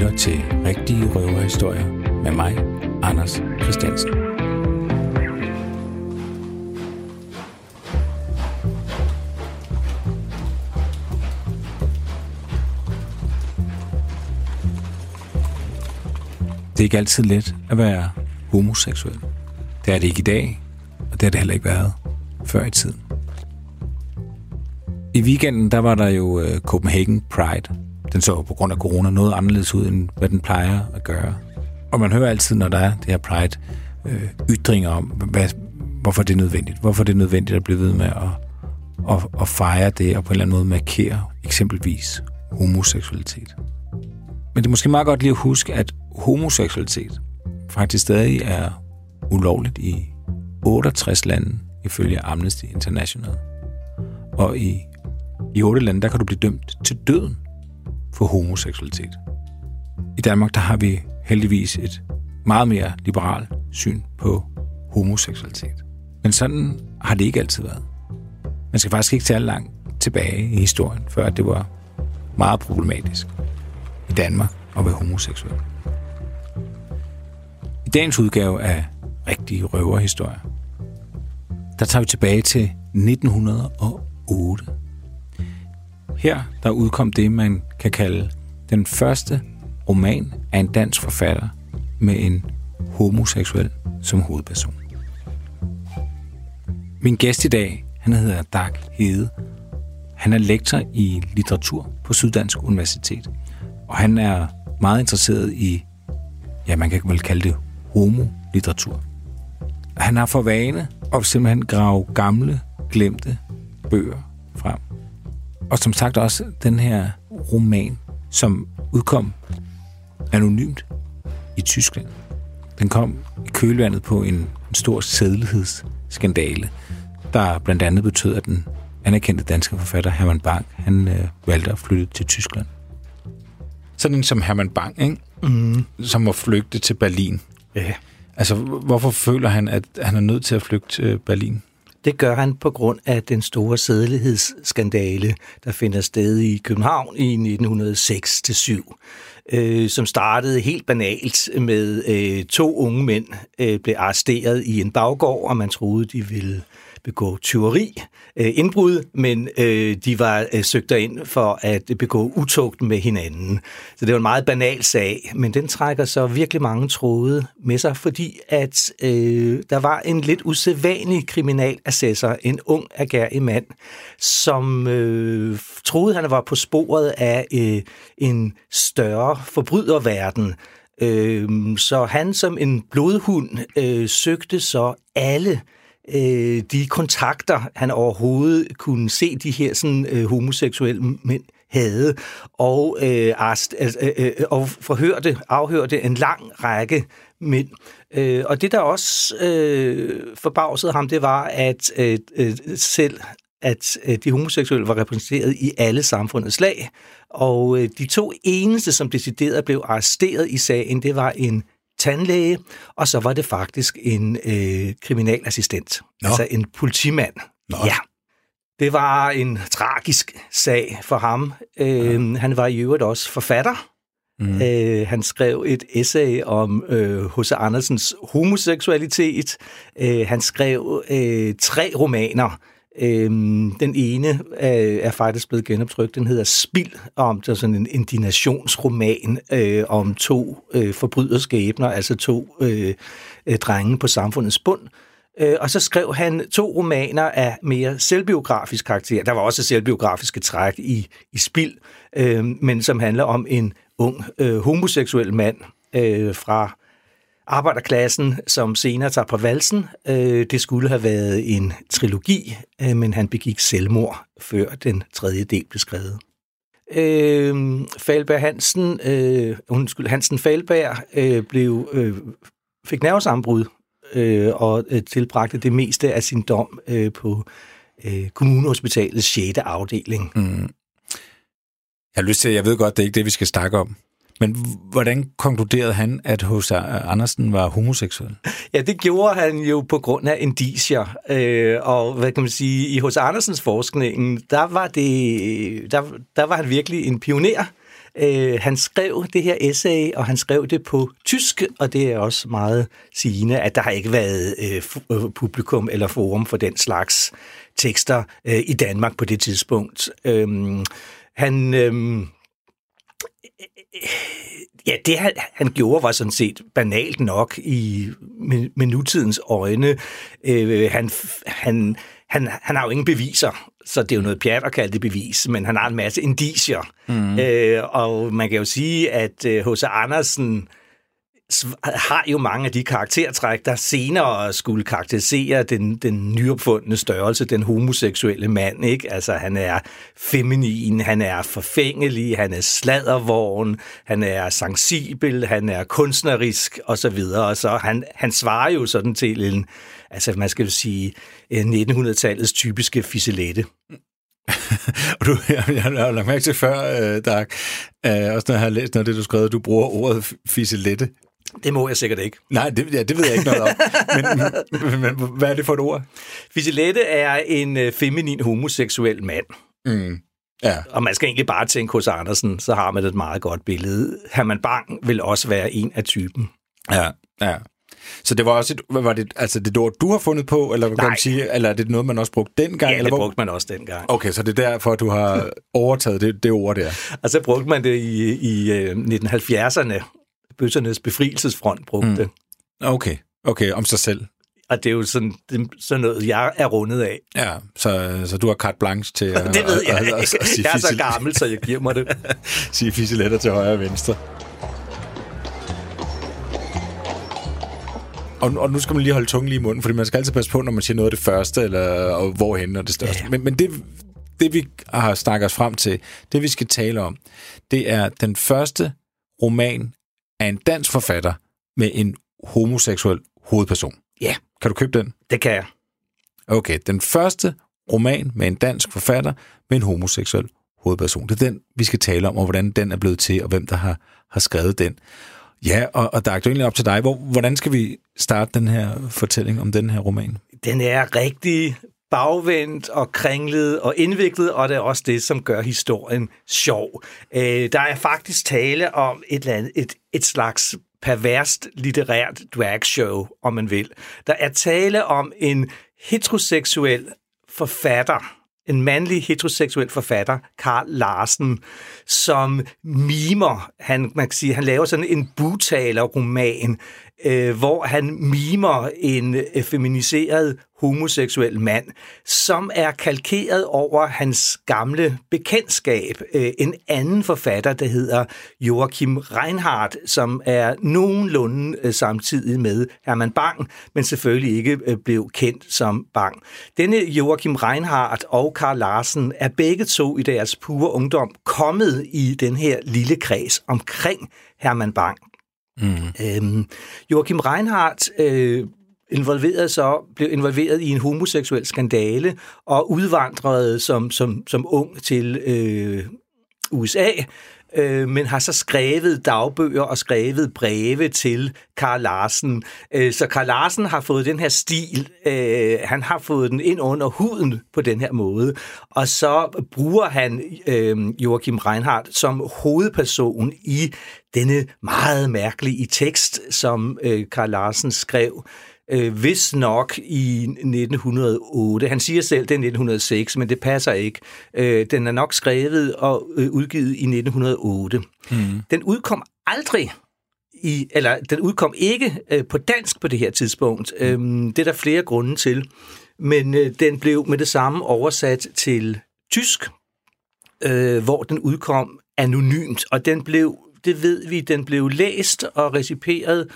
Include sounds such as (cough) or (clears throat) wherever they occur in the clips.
lytter til Rigtige Røverhistorier med mig, Anders Christiansen. Det er ikke altid let at være homoseksuel. Det er det ikke i dag, og det har det heller ikke været før i tiden. I weekenden, der var der jo øh, Copenhagen Pride. Den så på grund af corona noget anderledes ud, end hvad den plejer at gøre. Og man hører altid, når der er det her Pride, øh, ytringer om, hvad, hvorfor det er nødvendigt. Hvorfor det er nødvendigt at blive ved med at, at, at fejre det, og på en eller anden måde markere eksempelvis homoseksualitet. Men det er måske meget godt lige at huske, at homoseksualitet faktisk stadig er ulovligt i 68 lande, ifølge Amnesty International. Og i, i 8 lande, der kan du blive dømt til døden for homoseksualitet. I Danmark, der har vi heldigvis et meget mere liberalt syn på homoseksualitet. Men sådan har det ikke altid været. Man skal faktisk ikke tage langt tilbage i historien, før det var meget problematisk i Danmark at være homoseksuel. I dagens udgave af Rigtige Røverhistorier, der tager vi tilbage til 1908. Her der udkom det, man kan kalde den første roman af en dansk forfatter med en homoseksuel som hovedperson. Min gæst i dag, han hedder Dag Hede. Han er lektor i litteratur på Syddansk Universitet, og han er meget interesseret i, ja, man kan vel kalde det homolitteratur. Han har for vane at simpelthen grave gamle, glemte bøger frem. Og som sagt også den her roman, som udkom anonymt i Tyskland. Den kom i kølvandet på en, en stor sædlighedsskandale, der blandt andet betød, at den anerkendte danske forfatter Herman Bang, han øh, valgte at flytte til Tyskland. Sådan en som Herman Bang, ikke? Mm. som må flygte til Berlin. Ja. Altså, hvorfor føler han, at han er nødt til at flygte til Berlin? Det gør han på grund af den store sædelighedsskandale, der finder sted i København i 1906-7 øh, som startede helt banalt med øh, to unge mænd øh, blev arresteret i en baggård, og man troede, de ville begå tyveri, øh, indbrud, men øh, de var øh, søgt ind for at begå utugt med hinanden. Så det var en meget banal sag, men den trækker så virkelig mange tråde med sig, fordi at øh, der var en lidt usædvanlig kriminalassessor, en ung agerig mand, som øh, troede, han var på sporet af øh, en større forbryderverden, Øh, så han som en blodhund øh, søgte så alle øh, de kontakter, han overhovedet kunne se de her sådan, øh, homoseksuelle mænd havde, og, øh, arst, altså, øh, øh, øh, og forhørte, afhørte en lang række mænd. Øh, og det, der også øh, forbavsede ham, det var, at øh, øh selv at øh, de homoseksuelle var repræsenteret i alle samfundets lag, og øh, de to eneste, som decideret blev arresteret i sagen, det var en tandlæge, og så var det faktisk en øh, kriminalassistent, Nå. altså en politimand. Nå. Ja. Det var en tragisk sag for ham. Øh, ja. Han var i øvrigt også forfatter. Mm. Øh, han skrev et essay om H.C. Øh, Andersens homoseksualitet. Øh, han skrev øh, tre romaner, Øhm, den ene øh, er faktisk blevet genoptrykt. Den hedder Spild, om det er sådan en indignationsroman øh, om to øh, forbryderskæbner, altså to øh, øh, drenge på samfundets bund. Øh, og så skrev han to romaner af mere selvbiografisk karakter. Der var også selvbiografiske træk i, i Spild, øh, men som handler om en ung øh, homoseksuel mand øh, fra arbejderklassen, som senere tager på valsen. Øh, det skulle have været en trilogi, øh, men han begik selvmord, før den tredje del blev skrevet. Øh, Falberg Hansen, øh, undskyld, Hansen Falberg øh, blev, øh, fik nervesambrud øh, og øh, tilbragte det meste af sin dom øh, på øh, kommunehospitalets 6. afdeling. Mm. Jeg har lyst til, jeg ved godt, det er ikke det, vi skal snakke om. Men hvordan konkluderede han, at H.C. Andersen var homoseksuel? Ja, det gjorde han jo på grund af indicier. Øh, og hvad kan man sige, i H.C. Andersens forskning, der var, det, der, der var han virkelig en pioner. Øh, han skrev det her essay, og han skrev det på tysk, og det er også meget sigende, at der har ikke været øh, øh publikum eller forum for den slags tekster øh, i Danmark på det tidspunkt. Øh, han... Øh, Ja, det han, gjorde var sådan set banalt nok i med, nutidens øjne. Øh, han, han, han, han har jo ingen beviser, så det er jo noget pjat at kalde det bevis, men han har en masse indicier. Mm. Øh, og man kan jo sige, at H.C. Øh, Andersen har jo mange af de karaktertræk, der senere skulle karakterisere den, den nyopfundne størrelse, den homoseksuelle mand. Ikke? Altså, han er feminin, han er forfængelig, han er sladervogn, han er sensibel, han er kunstnerisk osv. Og så han, han svarer jo sådan til en, altså man skal jo sige, 1900-tallets typiske fiselette. (laughs) og du, jeg, jeg har lagt mærke til før, øh, Dag, øh, også når jeg har læst noget af det, du skrev, du bruger ordet fiselette det må jeg sikkert ikke. Nej, det, ja, det ved jeg ikke noget om. men, men, men hvad er det for et ord? Fisilette er en øh, feminin homoseksuel mand. Mm. Ja. Og man skal egentlig bare tænke hos Andersen, så har man et meget godt billede. Herman Bang vil også være en af typen. Ja, ja. Så det var også et, var det, altså det ord, du har fundet på, eller hvad kan man sige, eller er det noget, man også brugte dengang? Ja, eller det brugte man også dengang. Okay, så det er derfor, du har overtaget det, det ord der. (laughs) Og så brugte man det i, i 1970'erne, øh, bøssernes befrielsesfront brugte mm. Okay, okay, om sig selv. Og det er jo sådan, det, sådan noget, jeg er rundet af. Ja, så, så du har carte blanche til (laughs) at... det ved jeg ikke. Jeg er så gammel, så jeg giver mig det. (laughs) sige fisseletter til højre og venstre. Og, og nu skal man lige holde tungen lige i munden, fordi man skal altid passe på, når man siger noget af det første, eller og hvorhen og det største. Ja. Men, men det, det, vi har snakket os frem til, det vi skal tale om, det er den første roman af en dansk forfatter med en homoseksuel hovedperson. Ja. Kan du købe den? Det kan jeg. Okay, den første roman med en dansk forfatter med en homoseksuel hovedperson. Det er den, vi skal tale om, og hvordan den er blevet til, og hvem der har, har skrevet den. Ja, og, og der er egentlig op til dig. Hvor, hvordan skal vi starte den her fortælling om den her roman? Den er rigtig bagvendt og kringlet og indviklet, og det er også det, som gør historien sjov. Øh, der er faktisk tale om et, eller andet, et, et slags perverst litterært dragshow, om man vil. Der er tale om en heteroseksuel forfatter, en mandlig heteroseksuel forfatter, Karl Larsen, som mimer, han, man kan sige, han laver sådan en butaler-roman, øh, hvor han mimer en øh, feminiseret homoseksuel mand, som er kalkeret over hans gamle bekendtskab. Øh, en anden forfatter, der hedder Joachim Reinhardt, som er nogenlunde øh, samtidig med Herman Bang, men selvfølgelig ikke øh, blev kendt som Bang. Denne Joachim Reinhardt og Karl Larsen er begge to i deres pure ungdom kommet i den her lille kreds omkring Herman Bang. Mm. Øhm, Joachim Reinhardt øh, involveret så, blev involveret i en homoseksuel skandale og udvandrede som, som, som ung til øh, USA, øh, men har så skrevet dagbøger og skrevet breve til Karl Larsen. Øh, så Karl Larsen har fået den her stil, øh, han har fået den ind under huden på den her måde, og så bruger han øh, Joachim Reinhardt som hovedperson i denne meget mærkelige tekst, som øh, Karl Larsen skrev øh, hvis nok i 1908. Han siger selv, det er 1906, men det passer ikke. Øh, den er nok skrevet og øh, udgivet i 1908. Mm. Den udkom aldrig i, eller den udkom ikke øh, på dansk på det her tidspunkt. Mm. Øh, det er der flere grunde til. Men øh, den blev med det samme oversat til tysk, øh, hvor den udkom anonymt, og den blev, det ved vi, den blev læst og reciperet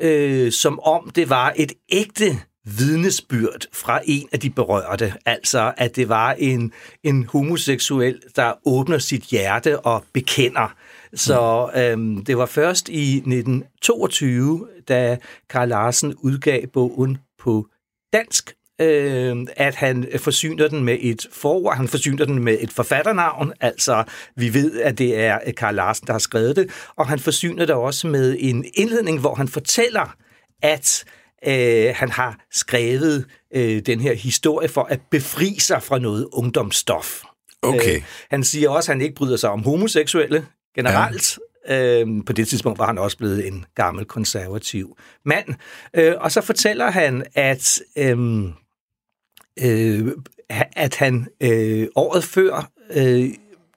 øh, som om det var et ægte vidnesbyrd fra en af de berørte. Altså, at det var en, en homoseksuel, der åbner sit hjerte og bekender. Så øhm, det var først i 1922, da Karl Larsen udgav bogen på dansk, øh, at han forsyner den med et forord, han forsyner den med et forfatternavn, altså vi ved, at det er Karl Larsen, der har skrevet det, og han forsyner det også med en indledning, hvor han fortæller, at øh, han har skrevet øh, den her historie for at befri sig fra noget ungdomsstof. Okay. Øh, han siger også, at han ikke bryder sig om homoseksuelle generelt. Ja. Øh, på det tidspunkt var han også blevet en gammel konservativ mand. Øh, og så fortæller han, at, øh, øh, at han øh, året før, øh,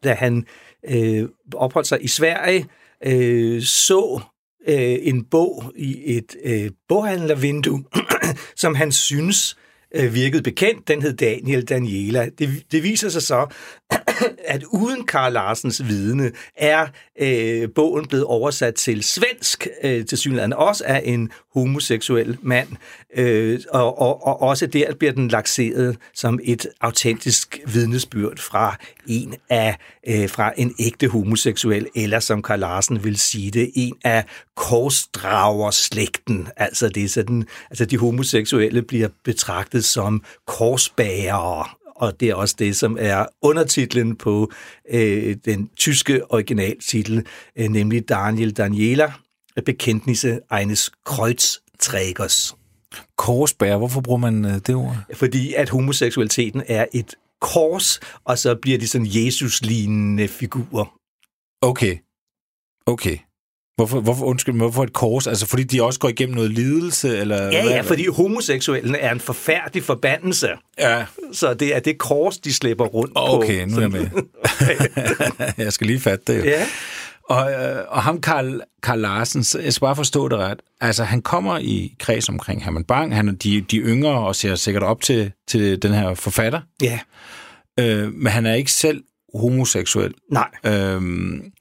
da han øh, opholdt sig i Sverige, øh, så øh, en bog i et øh, boghandlervindue, (clears throat) som han synes øh, virkede bekendt. Den hed Daniel Daniela. Det, det viser sig så, (clears throat) (laughs) at uden Karl Larsens vidne er øh, bogen blevet oversat til svensk, øh, til synligheden også af en homoseksuel mand, øh, og, og, og også der bliver den lakseret som et autentisk vidnesbyrd fra en af øh, fra en ægte homoseksuel, eller som Karl Larsen vil sige det, en af korsdragerslægten. Altså det er sådan, altså de homoseksuelle bliver betragtet som korsbærere, og det er også det, som er undertitlen på øh, den tyske originaltitel, øh, nemlig Daniel Daniela, Bekenntnisse eines Kreuzträgers. Korsbær, hvorfor bruger man øh, det ord? Fordi at homoseksualiteten er et kors, og så bliver de sådan Jesus-lignende figurer. Okay. Okay. Hvorfor, hvorfor, undskyld, hvorfor et kors? Altså, fordi de også går igennem noget lidelse? Eller ja, ja, fordi homoseksuellen er en forfærdelig forbandelse. Ja. Så det er det kors, de slæber rundt okay, på. Okay, nu er jeg med. (laughs) (laughs) jeg skal lige fatte det jo. Ja. Og, øh, og ham, Karl, Karl Larsen, jeg skal bare forstå det ret. Altså, han kommer i kreds omkring Herman Bang. Han er de, de yngre og ser sikkert op til, til den her forfatter. Ja. Øh, men han er ikke selv homoseksuel. Nej. Øhm,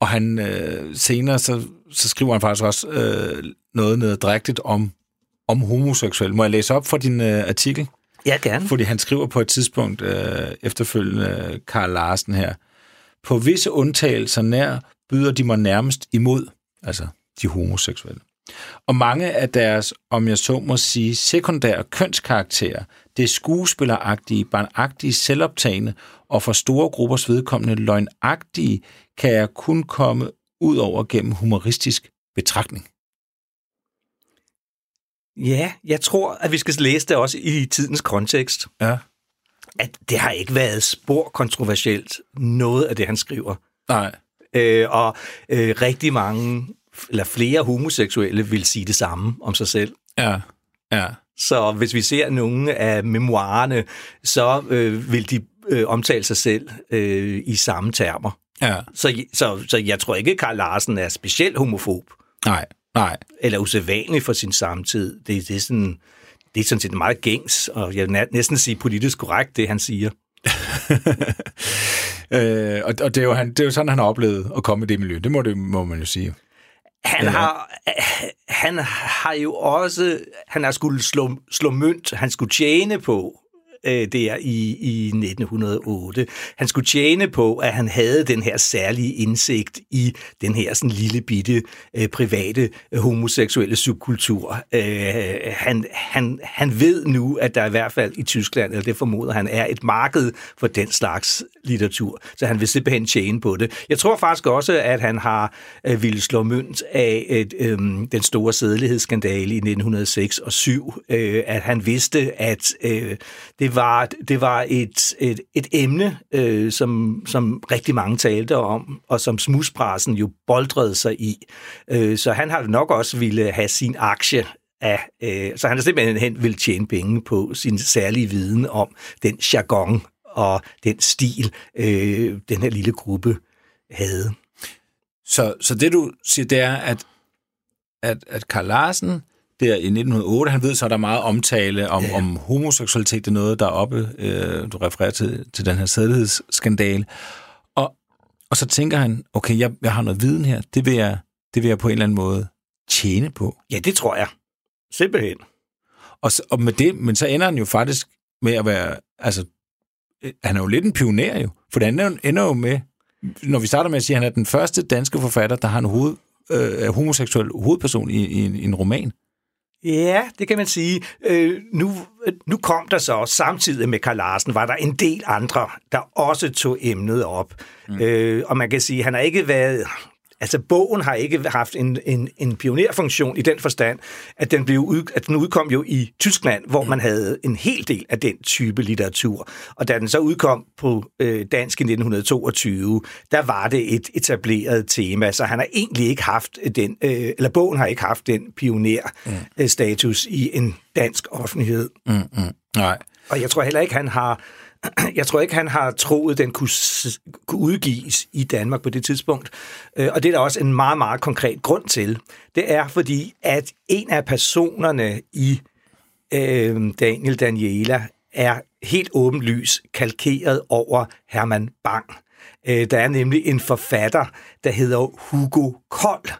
og han øh, senere, så, så skriver han faktisk også øh, noget nedadrægtigt om, om homoseksuel. Må jeg læse op for din øh, artikel? Ja, gerne. Fordi han skriver på et tidspunkt øh, efterfølgende Karl Larsen her. På visse undtagelser nær byder de mig nærmest imod, altså de homoseksuelle. Og mange af deres, om jeg så må sige, sekundære kønskarakterer, det skuespilleragtige, barnagtige, selvoptagende og for store gruppers vedkommende løgnagtige, kan jeg kun komme ud over gennem humoristisk betragtning. Ja, jeg tror, at vi skal læse det også i tidens kontekst. Ja. At det har ikke været spor kontroversielt, noget af det, han skriver. Nej. Øh, og øh, rigtig mange, eller flere homoseksuelle vil sige det samme om sig selv. Ja, ja. Så hvis vi ser nogle af memoarerne, så øh, vil de øh, omtale sig selv øh, i samme termer. Ja. Så, så, så jeg tror ikke, at Karl Larsen er specielt homofob. Nej, nej. Eller usædvanlig for sin samtid. Det, det, er sådan, det er sådan set meget gængs, og jeg vil næsten sige politisk korrekt, det han siger. (laughs) øh, og, og det, er jo, han, det er jo sådan, han har oplevet at komme i det miljø. Det må, det, må man jo sige. Han har, han har jo også, han har skulle slå, slå mønt, han skulle tjene på øh, der i, i 1908. Han skulle tjene på, at han havde den her særlige indsigt i den her sådan lille bitte øh, private øh, homoseksuelle subkultur. Øh, han, han, han ved nu, at der i hvert fald i Tyskland, eller det formoder han, er et marked for den slags litteratur, så han vil simpelthen tjene på det. Jeg tror faktisk også, at han har øh, ville slå mønt af et, øh, den store sædelighedsskandale i 1906 og 7, øh, at han vidste, at øh, det var, det var et, et, et emne, øh, som, som rigtig mange talte om, og som smuspressen jo boldrede sig i. Øh, så han har nok også ville have sin aktie af, øh, så han har simpelthen vil tjene penge på sin særlige viden om den jargon og den stil, øh, den her lille gruppe havde. Så, så det du siger, det er, at, at, at Karl Larsen der i 1908, han ved så, at der er meget omtale om, ja. om homoseksualitet, det er noget, der er oppe, øh, du refererer til, til den her sædlighedsskandale. Og, og så tænker han, okay, jeg, jeg har noget viden her, det vil, jeg, det vil jeg på en eller anden måde tjene på. Ja, det tror jeg. Simpelthen. Og, og med det, men så ender han jo faktisk med at være, altså, øh, han er jo lidt en pioner jo, for han ender jo med, når vi starter med at sige, at han er den første danske forfatter, der har en hoved, øh, homoseksuel hovedperson i, i, i en roman. Ja, det kan man sige. Øh, nu, nu kom der så samtidig med Karl Larsen, var der en del andre, der også tog emnet op. Mm. Øh, og man kan sige, at han har ikke været altså bogen har ikke haft en, en, en pionerfunktion i den forstand, at den, blev ud, at den udkom jo i Tyskland, hvor man havde en hel del af den type litteratur. Og da den så udkom på øh, dansk i 1922, der var det et etableret tema, så han har egentlig ikke haft den, øh, eller bogen har ikke haft den pionerstatus mm. i en dansk offentlighed. Mm, mm. Nej. Og jeg tror heller ikke, han har (clears throat) jeg tror ikke, han har troet, den kunne, kunne udgives i Danmark på det tidspunkt. Øh, og det er der også en meget, meget konkret grund til. Det er fordi, at en af personerne i øh, Daniel Daniela er helt åbenlys kalkeret over Herman Bang. Øh, der er nemlig en forfatter, der hedder Hugo Kold.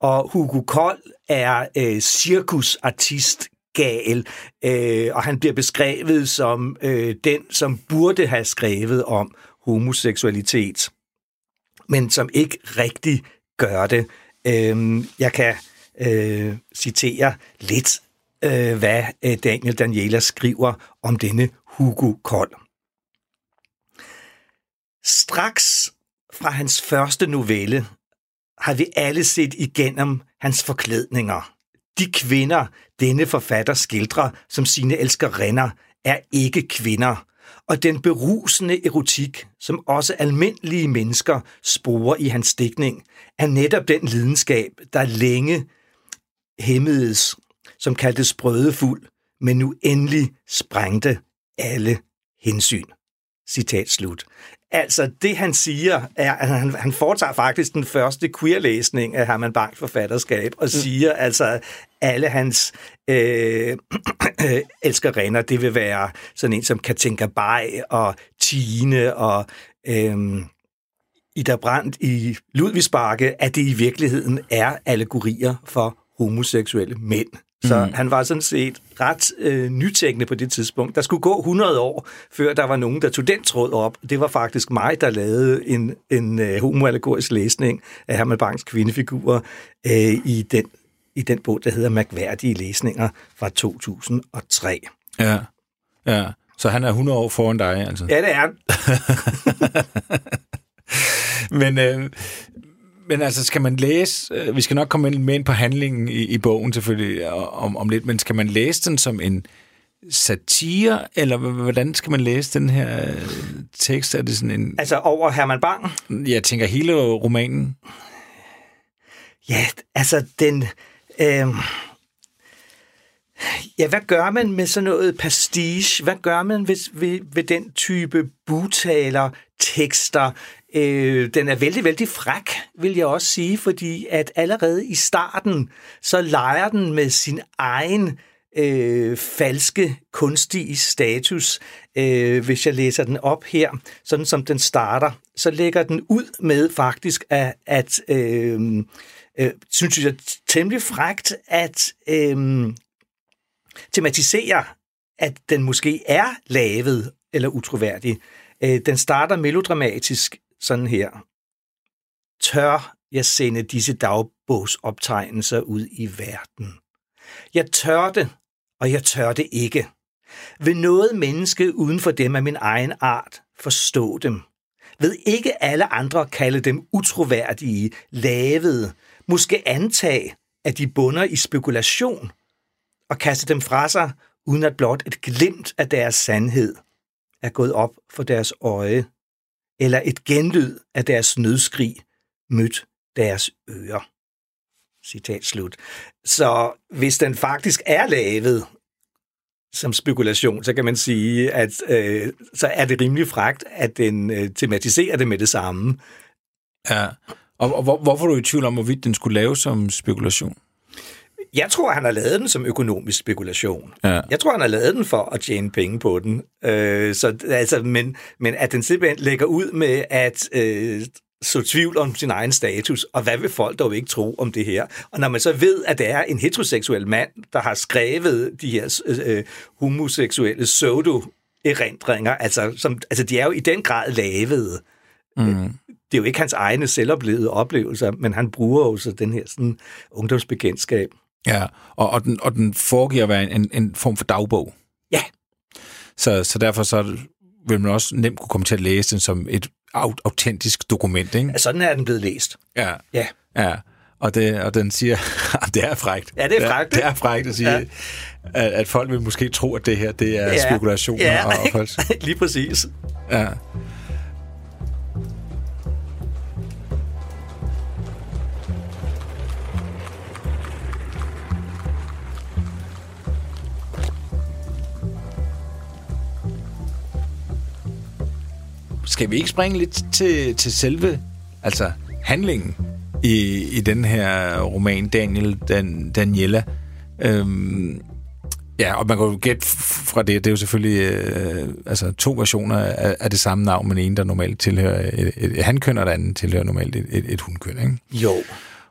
Og Hugo Kold er øh, cirkusartist, gal, øh, og han bliver beskrevet som øh, den, som burde have skrevet om homoseksualitet, men som ikke rigtig gør det. Øh, jeg kan øh, citere lidt, øh, hvad øh, Daniel Daniela skriver om denne Hugo Kold. Straks fra hans første novelle har vi alle set igennem hans forklædninger. De kvinder, denne forfatter skildrer som sine elskerinder, er ikke kvinder. Og den berusende erotik, som også almindelige mennesker sporer i hans stikning, er netop den lidenskab, der længe hemmedes, som kaldtes brødefuld, men nu endelig sprængte alle hensyn. Citat slut. Altså, det han siger, er, at han, han foretager faktisk den første queer-læsning af Herman Bangs forfatterskab, og mm. siger altså, alle hans øh, (clears throat) elskerinder, det vil være sådan en som Katinka Bay og Tine og øh, Ida Brandt i Ludvigsbakke, at det i virkeligheden er allegorier for homoseksuelle mænd. Så mm. han var sådan set ret øh, nytænkende på det tidspunkt. Der skulle gå 100 år, før der var nogen, der tog den tråd op. Det var faktisk mig, der lavede en, en øh, homoallegorisk læsning af Herman Bangs kvindefigurer øh, i, den, i den bog, der hedder Magværdige læsninger fra 2003. Ja, ja. Så han er 100 år foran dig, altså? Ja, det er han. (laughs) Men øh, men altså, skal man læse, øh, vi skal nok komme med ind på handlingen i, i bogen selvfølgelig om, om lidt, men skal man læse den som en satire, eller hvordan skal man læse den her øh, tekst? Er det sådan en... Altså over Herman Bang? Jeg tænker hele romanen. Ja, altså den... Øh... Ja, hvad gør man med sådan noget pastiche? Hvad gør man ved, ved, ved den type butaler, tekster, Øh, den er vældig, vældig fræk, vil jeg også sige, fordi at allerede i starten, så leger den med sin egen øh, falske kunstige status. Øh, hvis jeg læser den op her, sådan som den starter, så lægger den ud med faktisk, at, at øh, øh, synes jeg, temmelig frægt, at øh, tematisere, at den måske er lavet eller utroværdig. Øh, den starter melodramatisk sådan her. Tør jeg sende disse dagbogsoptegnelser ud i verden? Jeg tør det, og jeg tør det ikke. Vil noget menneske uden for dem af min egen art forstå dem? Ved ikke alle andre kalde dem utroværdige, lavede, måske antage, at de bunder i spekulation, og kaste dem fra sig, uden at blot et glimt af deres sandhed er gået op for deres øje eller et genlyd af deres nødskrig mødt deres ører. Citat slut. Så hvis den faktisk er lavet som spekulation, så kan man sige, at øh, så er det rimelig fragt, at den øh, tematiserer det med det samme. Ja, og, og hvor, hvorfor er du i tvivl om, hvorvidt den skulle laves som spekulation? Jeg tror, han har lavet den som økonomisk spekulation. Ja. Jeg tror, han har lavet den for at tjene penge på den. Øh, så, altså, men, men at den simpelthen lægger ud med at øh, så tvivl om sin egen status, og hvad vil folk dog ikke tro om det her? Og når man så ved, at det er en heteroseksuel mand, der har skrevet de her øh, homoseksuelle pseudo-erindringer, altså, som, altså de er jo i den grad lavede. Mm det er jo ikke hans egne selvoplevede oplevelser, men han bruger jo så den her sådan, ungdomsbekendtskab. Ja, og, og, den, og den foregiver at være en, en form for dagbog. Ja. Så, så derfor så vil man også nemt kunne komme til at læse den som et autentisk dokument, ikke? Ja, sådan er den blevet læst. Ja. Ja. Ja, og, det, og den siger, (laughs) det er frægt. Ja, det er frægt. Det er, det er frægt at sige, ja. at, at folk vil måske tro, at det her det er ja. spekulationer. Ja, og folk... (laughs) lige præcis. Ja. Skal vi ikke springe lidt til, til selve altså handlingen i, i den her roman, Daniel Dan, Daniela? Øhm, ja, og man kan jo gætte fra det, det er jo selvfølgelig øh, altså to versioner af, af det samme navn, men en, der normalt tilhører et, et, et hankøn, og den anden tilhører normalt et, et, et hundkøn, ikke? Jo.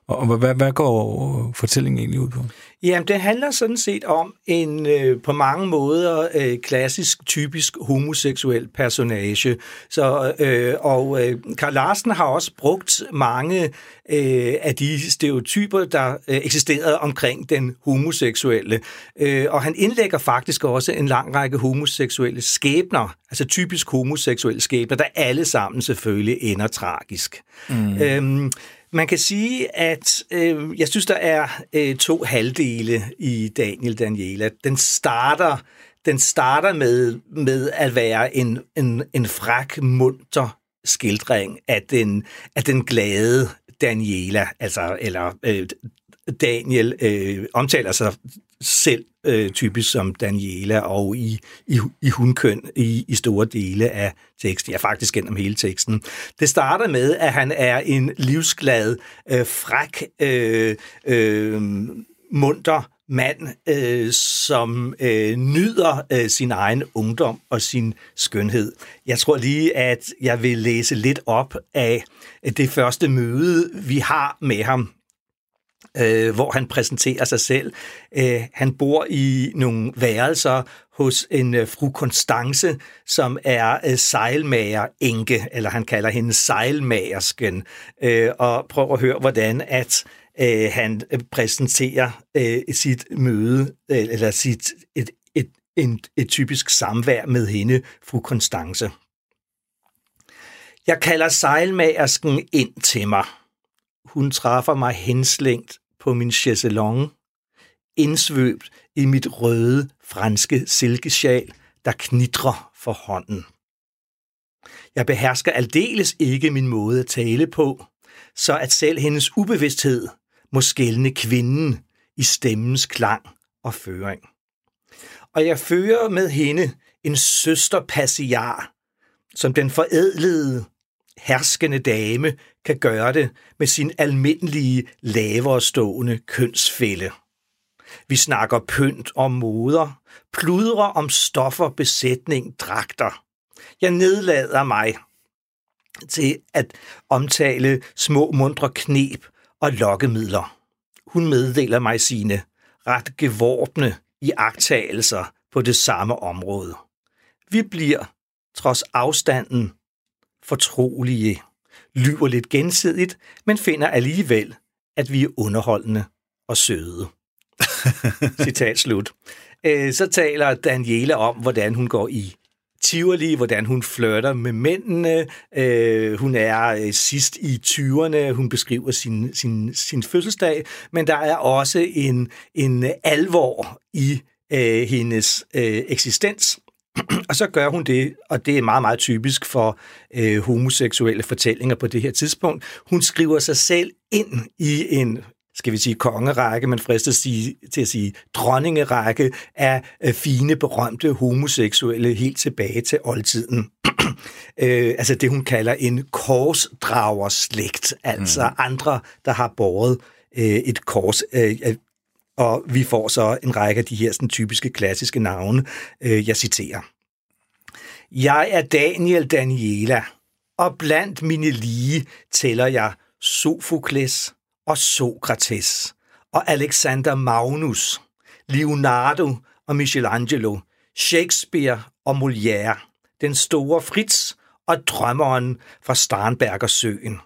Og hvad, hvad går fortællingen egentlig ud på? Jamen, det handler sådan set om en øh, på mange måder øh, klassisk, typisk homoseksuel personage. Så, øh, og øh, Karl Larsen har også brugt mange øh, af de stereotyper, der øh, eksisterede omkring den homoseksuelle. Øh, og han indlægger faktisk også en lang række homoseksuelle skæbner, altså typisk homoseksuelle skæbner, der alle sammen selvfølgelig ender tragisk. Mm. Øhm, man kan sige, at øh, jeg synes, der er øh, to halvdele i Daniel Daniela. Den starter, den starter med, med at være en, en, en frak, munter skildring af den, af den glade Daniela, altså, eller øh, Daniel øh, omtaler sig selv øh, typisk som Daniela og i, i, i hundkøn i, i store dele af teksten, ja faktisk gennem hele teksten. Det starter med, at han er en livsglad, øh, fræk, øh, øh, munter mand, øh, som øh, nyder øh, sin egen ungdom og sin skønhed. Jeg tror lige, at jeg vil læse lidt op af det første møde, vi har med ham øh, hvor han præsenterer sig selv. Øh, han bor i nogle værelser hos en øh, fru Konstance, som er øh, sejlmager enke, eller han kalder hende sejlmagersken, øh, og prøver at høre, hvordan at øh, han øh, præsenterer øh, sit møde, øh, eller sit et, et, et, et typisk samvær med hende, fru Konstance. Jeg kalder sejlmagersken ind til mig. Hun træffer mig henslængt på min chaiselong, indsvøbt i mit røde franske silkesjal, der knitrer for hånden. Jeg behersker aldeles ikke min måde at tale på, så at selv hendes ubevidsthed må skælne kvinden i stemmens klang og føring. Og jeg fører med hende en søster passiar, som den forædlede, herskende dame kan gøre det med sin almindelige, lavere stående kønsfælde. Vi snakker pynt og moder, pludrer om stoffer, besætning, dragter. Jeg nedlader mig til at omtale små mundre knep og lokkemidler. Hun meddeler mig sine ret gevorbne iagtagelser på det samme område. Vi bliver, trods afstanden, fortrolige, lyver lidt gensidigt, men finder alligevel, at vi er underholdende og søde. (laughs) Citat slut. Øh, så taler Daniela om, hvordan hun går i Tivoli, hvordan hun flørter med mændene. Øh, hun er øh, sidst i 20'erne, hun beskriver sin, sin, sin fødselsdag, men der er også en, en alvor i øh, hendes øh, eksistens, og så gør hun det, og det er meget, meget typisk for øh, homoseksuelle fortællinger på det her tidspunkt. Hun skriver sig selv ind i en skal vi sige kongerække, men fristes sige, til at sige dronningerække af fine, berømte homoseksuelle helt tilbage til oldtiden. (clears throat) øh, altså det, hun kalder en korsdragerslægt, altså mm. andre, der har båret øh, et kors. Øh, og vi får så en række af de her sådan, typiske klassiske navne. Øh, jeg citerer. Jeg er Daniel Daniela, og blandt mine lige tæller jeg Sofokles og Sokrates, og Alexander Magnus, Leonardo og Michelangelo, Shakespeare og Molière, den store Fritz og drømmeren fra Starnbergersøen.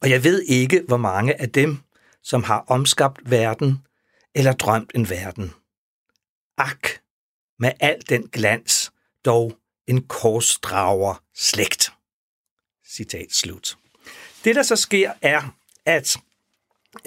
Og jeg ved ikke, hvor mange af dem, som har omskabt verden eller drømt en verden. Ak, med al den glans, dog en korsdrager slægt. Citat slut. Det, der så sker, er, at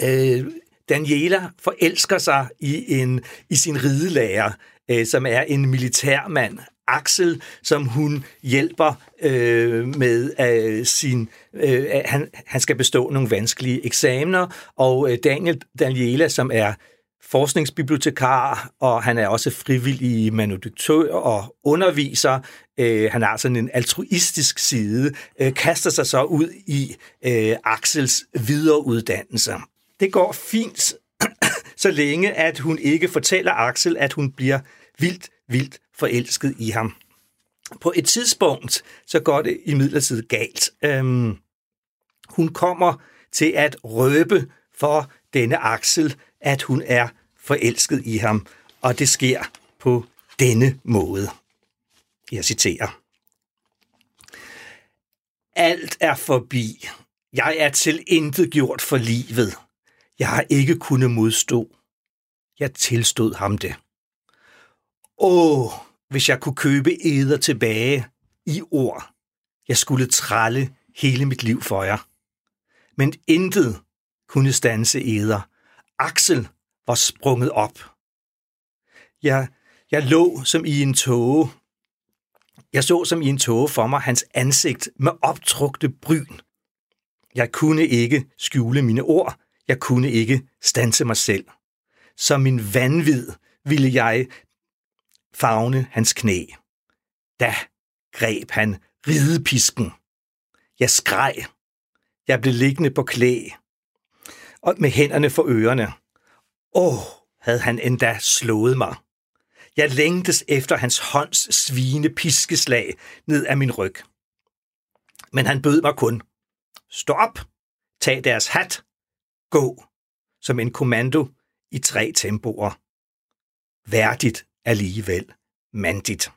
øh, Daniela forelsker sig i en i sin ridelærer, øh, som er en militærmand, Axel, som hun hjælper øh, med øh, sin... Øh, han, han skal bestå nogle vanskelige eksamener, og øh, Daniel Daniela, som er forskningsbibliotekar, og han er også frivillig manuduktør og underviser. Øh, han har sådan en altruistisk side, øh, kaster sig så ud i øh, Axels videreuddannelse. Det går fint, (clears throat) så længe at hun ikke fortæller Axel, at hun bliver vildt, vildt forelsket i ham. På et tidspunkt, så går det imidlertid galt. Øhm, hun kommer til at røbe for denne Axel, at hun er forelsket i ham, og det sker på denne måde. Jeg citerer. Alt er forbi. Jeg er til intet gjort for livet. Jeg har ikke kunnet modstå. Jeg tilstod ham det. Åh, hvis jeg kunne købe æder tilbage i ord. Jeg skulle tralle hele mit liv for jer. Men intet kunne stanse æder. Axel var sprunget op. Jeg, jeg lå som i en tåge. Jeg så som i en tåge for mig hans ansigt med optrukte bryn. Jeg kunne ikke skjule mine ord. Jeg kunne ikke stanse mig selv. Som min vanvid ville jeg fagne hans knæ. Da greb han ridepisken. Jeg skreg. Jeg blev liggende på klæ og med hænderne for ørerne. Åh, havde han endda slået mig. Jeg længtes efter hans hånds svine piskeslag ned af min ryg. Men han bød mig kun. Stå op, tag deres hat, gå, som en kommando i tre tempoer. Værdigt alligevel mandigt.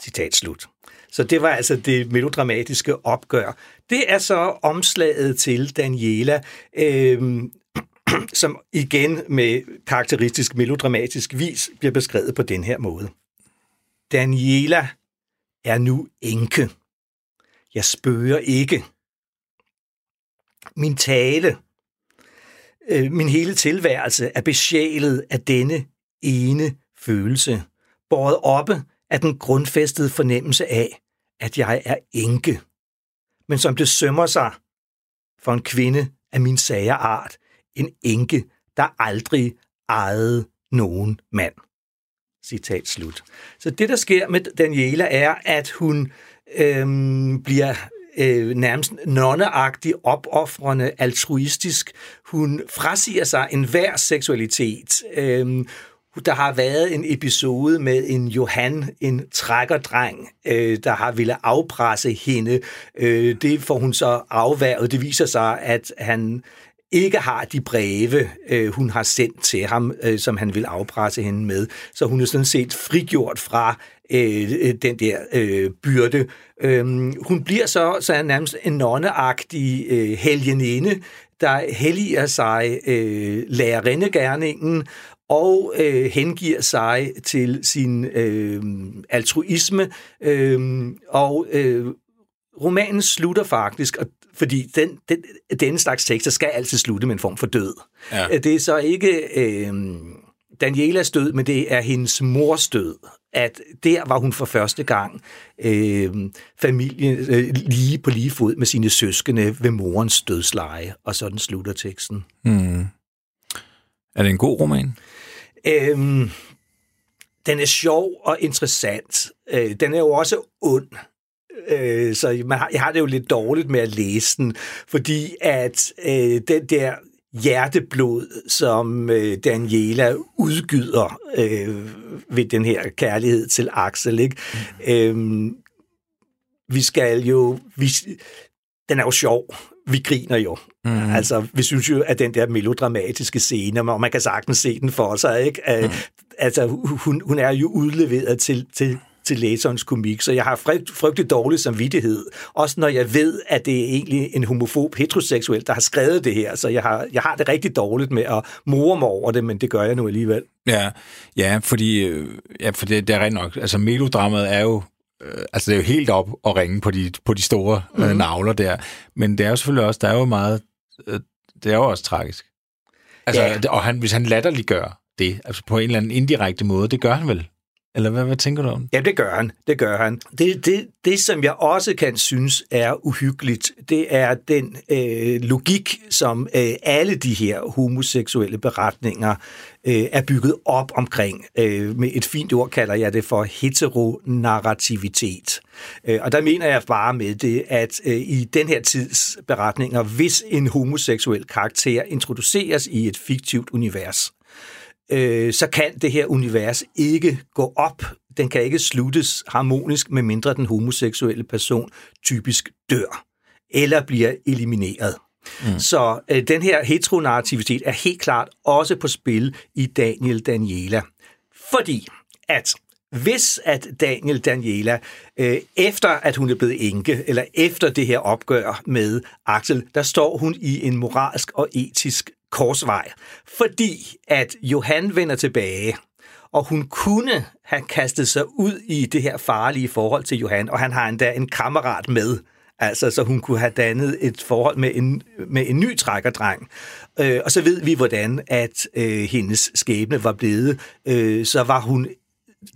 Citat slut. Så det var altså det melodramatiske opgør. Det er så omslaget til Daniela, øh, (clears throat) som igen med karakteristisk melodramatisk vis bliver beskrevet på den her måde. Daniela er nu enke. Jeg spørger ikke. Min tale, øh, min hele tilværelse er besjælet af denne ene følelse, båret oppe af den grundfæstede fornemmelse af, at jeg er enke. Men som det sømmer sig for en kvinde af min sager art, en enke, der aldrig ejede nogen mand. Citat slut. Så det, der sker med Daniela, er, at hun øhm, bliver øh, nærmest nonneagtig, opoffrende, altruistisk. Hun frasiger sig enhver seksualitet. Øhm, der har været en episode med en Johan, en trækkerdreng, øh, der har ville afpresse hende. Øh, det får hun så afværget. Det viser sig, at han ikke har de breve, øh, hun har sendt til ham, øh, som han vil afpresse hende med. Så hun er sådan set frigjort fra øh, øh den der øh, byrde. Øh, hun bliver så, så er nærmest en nonneagtig øh, helgeninde, der helliger sig øh, lærerindegærningen, og øh, hengiver sig til sin øh, altruisme. Øh, og øh, romanen slutter faktisk, og fordi den, den, denne slags tekster skal altid slutte med en form for død. Ja. Det er så ikke øh, Danielas død, men det er hendes mors død. At der var hun for første gang øh, familie øh, lige på lige fod med sine søskende ved morens dødsleje, og sådan slutter teksten. Mm. Er det en god roman? Øhm, den er sjov og interessant. Øh, den er jo også ond. Øh, så man har, jeg har det jo lidt dårligt med at læse den, fordi at øh, den der hjerteblod, som øh, Daniela udgyder øh, ved den her kærlighed til Axel, ikke? Mm. Øhm, vi skal jo... Vi, den er jo sjov. Vi griner jo. Mm. Altså, vi synes jo, at den der melodramatiske scene, og man kan sagtens se den for sig, ikke? Mm. Altså, hun, hun er jo udleveret til, til, til læserens komik, så jeg har frygt, frygtelig dårlig samvittighed. Også når jeg ved, at det er egentlig en homofob heteroseksuel, der har skrevet det her, så jeg har, jeg har det rigtig dårligt med at more mig over det, men det gør jeg nu alligevel. Ja, ja fordi, øh, ja, for det, det er rent nok. Altså, melodramaet er jo øh, altså det er jo helt op at ringe på de, på de store mm. øh, mhm. navler der. Men det er jo selvfølgelig også, der er jo meget øh, det er jo også tragisk. Altså, ja. Og han, hvis han latterliggør det, altså på en eller anden indirekte måde, det gør han vel? Eller hvad, hvad tænker du om? Ja, det gør han. Det gør han. Det, det, det, som jeg også kan synes er uhyggeligt, det er den øh, logik, som øh, alle de her homoseksuelle beretninger øh, er bygget op omkring. Øh, med et fint ord kalder jeg det for heteronarrativitet. Øh, og der mener jeg bare med det, at øh, i den her tids beretninger, hvis en homoseksuel karakter introduceres i et fiktivt univers, øh, så kan det her univers ikke gå op. Den kan ikke sluttes harmonisk, med mindre den homoseksuelle person typisk dør eller bliver elimineret. Mm. Så øh, den her heteronarrativitet er helt klart også på spil i Daniel Daniela. Fordi at hvis at Daniel Daniela, øh, efter at hun er blevet enke, eller efter det her opgør med Axel, der står hun i en moralsk og etisk korsvej, fordi at Johan vender tilbage, og hun kunne have kastet sig ud i det her farlige forhold til Johan, og han har endda en kammerat med, altså så hun kunne have dannet et forhold med en, med en ny trækkerdreng. Øh, og så ved vi, hvordan at øh, hendes skæbne var blevet. Øh, så var hun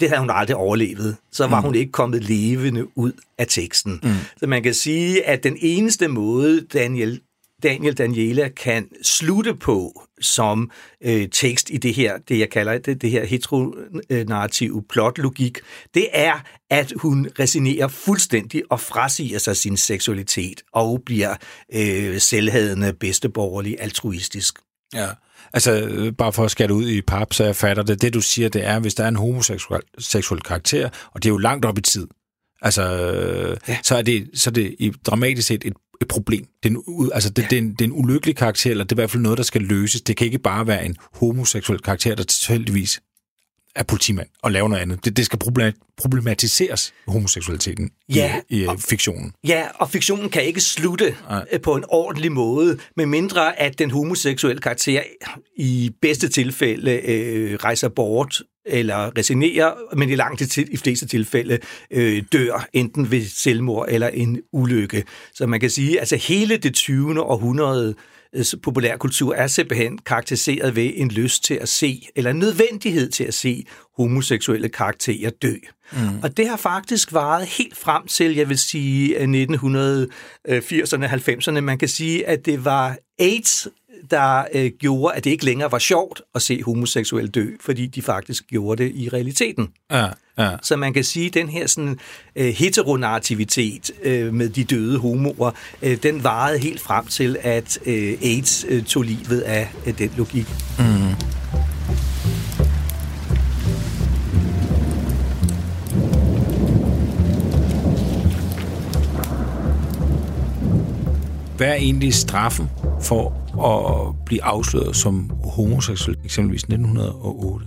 det havde hun aldrig overlevet. Så var mm. hun ikke kommet levende ud af teksten. Mm. Så man kan sige, at den eneste måde, Daniel Daniel Daniela kan slutte på som øh, tekst i det her, det jeg kalder det, det her heteronarrative plotlogik, det er, at hun resignerer fuldstændig og frasiger sig sin seksualitet og bliver øh, selvhadende, bedsteborgerlig, altruistisk. Ja, altså bare for at skære ud i pap, så jeg fatter det. Det du siger, det er, hvis der er en homoseksuel seksuel karakter, og det er jo langt op i tid, altså, ja. så, er det, så er det i dramatisk set et et problem. Det er en, altså, det, ja. det, er en, det er en ulykkelig karakter, eller det er i hvert fald noget, der skal løses. Det kan ikke bare være en homoseksuel karakter, der tilfældigvis er politimand og laver noget andet. Det, det skal problematiseres, homoseksualiteten ja, i, i og, fiktionen. Ja, og fiktionen kan ikke slutte Nej. Øh, på en ordentlig måde, med mindre at den homoseksuelle karakter i bedste tilfælde øh, rejser bort eller resignerer, men i langt til, i fleste tilfælde øh, dør, enten ved selvmord eller en ulykke. Så man kan sige, at altså hele det 20. århundrede øh, populærkultur er simpelthen karakteriseret ved en lyst til at se, eller en nødvendighed til at se homoseksuelle karakterer dø. Mm. Og det har faktisk varet helt frem til, jeg vil sige, 1980'erne, 90'erne. Man kan sige, at det var AIDS, der øh, gjorde, at det ikke længere var sjovt at se homoseksuelle dø, fordi de faktisk gjorde det i realiteten. Ja, ja. Så man kan sige, at den her sådan, øh, heteronarrativitet øh, med de døde homoer, øh, den varede helt frem til, at øh, AIDS øh, tog livet af øh, den logik. Mm. Hvad er egentlig straffen for at blive afsløret som homoseksuel, eksempelvis 1908?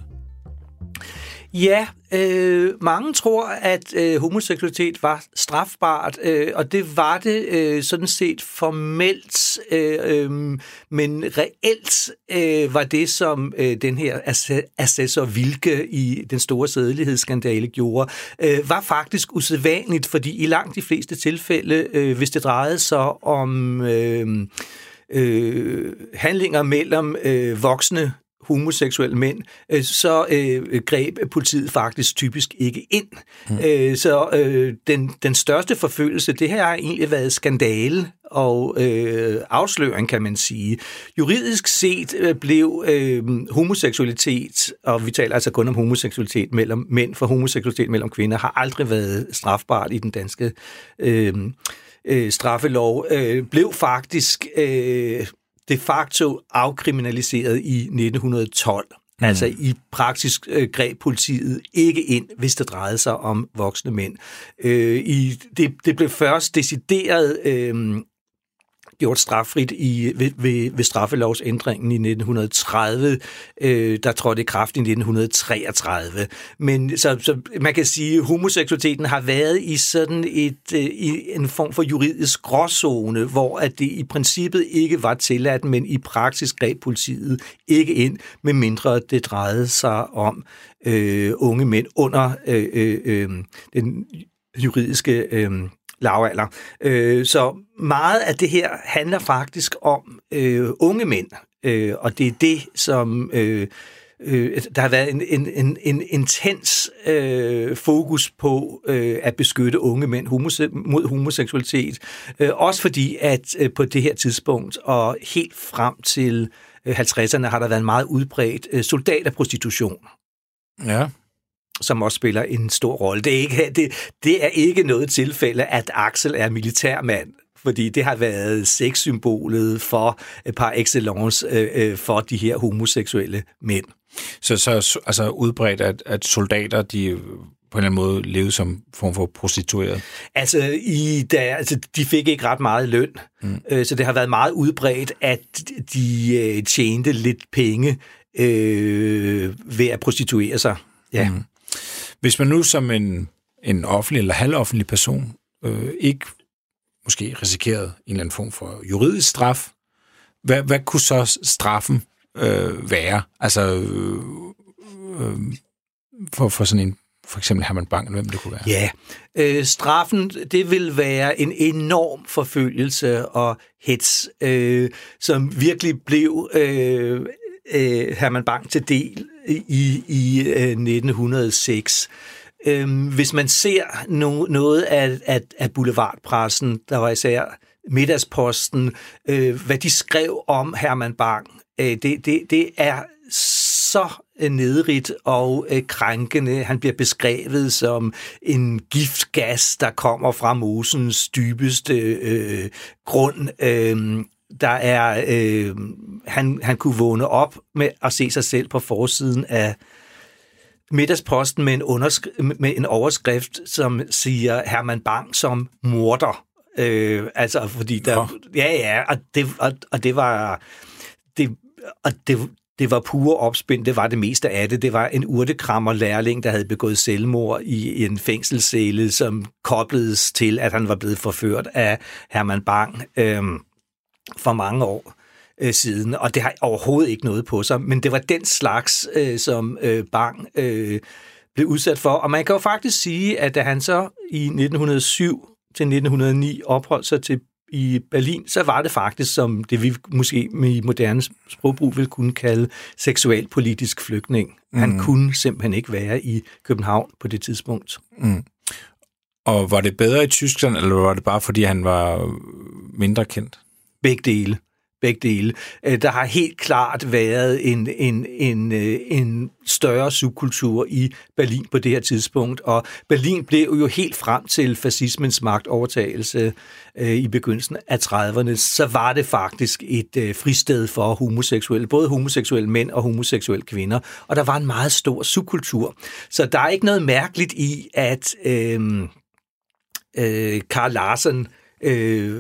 Ja, øh, mange tror, at øh, homoseksualitet var strafbart, øh, og det var det øh, sådan set formelt, øh, øh, men reelt øh, var det, som øh, den her assessor Vilke i den store sædelighedsskandale gjorde, øh, var faktisk usædvanligt, fordi i langt de fleste tilfælde, øh, hvis det drejede sig om... Øh, øh, handlinger mellem øh, voksne homoseksuelle mænd, øh, så øh, greb politiet faktisk typisk ikke ind. Mm. Øh, så øh, den, den største forfølgelse, det her har egentlig været skandale og øh, afsløring, kan man sige. Juridisk set øh, blev øh, homoseksualitet, og vi taler altså kun om homoseksualitet mellem mænd, for homoseksualitet mellem kvinder har aldrig været strafbart i den danske øh, øh, straffelov, øh, blev faktisk øh, de facto afkriminaliseret i 1912. Mm. Altså i praksis øh, greb politiet ikke ind, hvis det drejede sig om voksne mænd. Øh, i, det, det blev først decideret øh, gjort straffrit i, ved, ved, ved straffelovsændringen i 1930, øh, der trådte i kraft i 1933. Men så, så man kan sige, at homoseksualiteten har været i sådan et, øh, i en form for juridisk gråzone, hvor at det i princippet ikke var tilladt, men i praksis greb politiet ikke ind, med mindre det drejede sig om øh, unge mænd under øh, øh, øh den juridiske øh, lavalder. Øh, så meget af det her handler faktisk om øh, unge mænd, øh, og det er det, som... Øh, øh, der har været en, en, en, en intens øh, fokus på øh, at beskytte unge mænd homose- mod homoseksualitet. Øh, også fordi, at øh, på det her tidspunkt og helt frem til øh, 50'erne har der været en meget udbredt øh, soldaterprostitution. Ja som også spiller en stor rolle. Det er ikke, (laughs) det, det er ikke noget tilfælde, at Axel er militærmand fordi det har været sexsymbolet for par excellence øh, øh, for de her homoseksuelle mænd. Så, så altså udbredt, at, at soldater, de på en eller anden måde levede som form for prostitueret? Altså, i, da, altså de fik ikke ret meget løn, mm. øh, så det har været meget udbredt, at de øh, tjente lidt penge øh, ved at prostituere sig. Ja. Mm. Hvis man nu som en, en offentlig eller halvoffentlig person øh, ikke måske risikerede en eller anden form for juridisk straf, hvad, hvad kunne så straffen øh, være? Altså øh, øh, for, for sådan en for eksempel Herman Bang, hvem det kunne være? Ja, øh, straffen, det vil være en enorm forfølgelse og hets, øh, som virkelig blev øh, øh, Herman Bang til del i, i øh, 1906. Øhm, hvis man ser no, noget af, af, af boulevardpressen, der var især Middagsposten, øh, hvad de skrev om Herman Bang, øh, det, det, det er så nedrigt og øh, krænkende. Han bliver beskrevet som en giftgas, der kommer fra mosens dybeste øh, grund. Øh, der er, øh, han, han kunne vågne op med at se sig selv på forsiden af middagsposten med en, underskri- med en overskrift, som siger Herman Bang som morder. Øh, altså, fordi der... Ja, ja, og det, og, og det var... Det, og det, det var pure opspind, det var det meste af det. Det var en urtekrammer lærling, der havde begået selvmord i en fængselscelle, som kobledes til, at han var blevet forført af Herman Bang øh, for mange år øh, siden, og det har overhovedet ikke noget på sig, men det var den slags, øh, som øh, Bang øh, blev udsat for. Og man kan jo faktisk sige, at da han så i 1907 til 1909 opholdt sig til i Berlin, så var det faktisk som det, vi måske med moderne sprogbrug vil kunne kalde seksualpolitisk flygtning. Han mm. kunne simpelthen ikke være i København på det tidspunkt. Mm. Og var det bedre i Tyskland, eller var det bare fordi han var mindre kendt? Begge dele begge dele. Øh, der har helt klart været en, en, en, øh, en større subkultur i Berlin på det her tidspunkt, og Berlin blev jo helt frem til fascismens magtovertagelse øh, i begyndelsen af 30'erne, så var det faktisk et fristed for homoseksuelle, både homoseksuelle mænd og homoseksuelle kvinder, og der var en meget stor subkultur. Så der er ikke noget mærkeligt i, at øh, øh, Karl Larsen øh,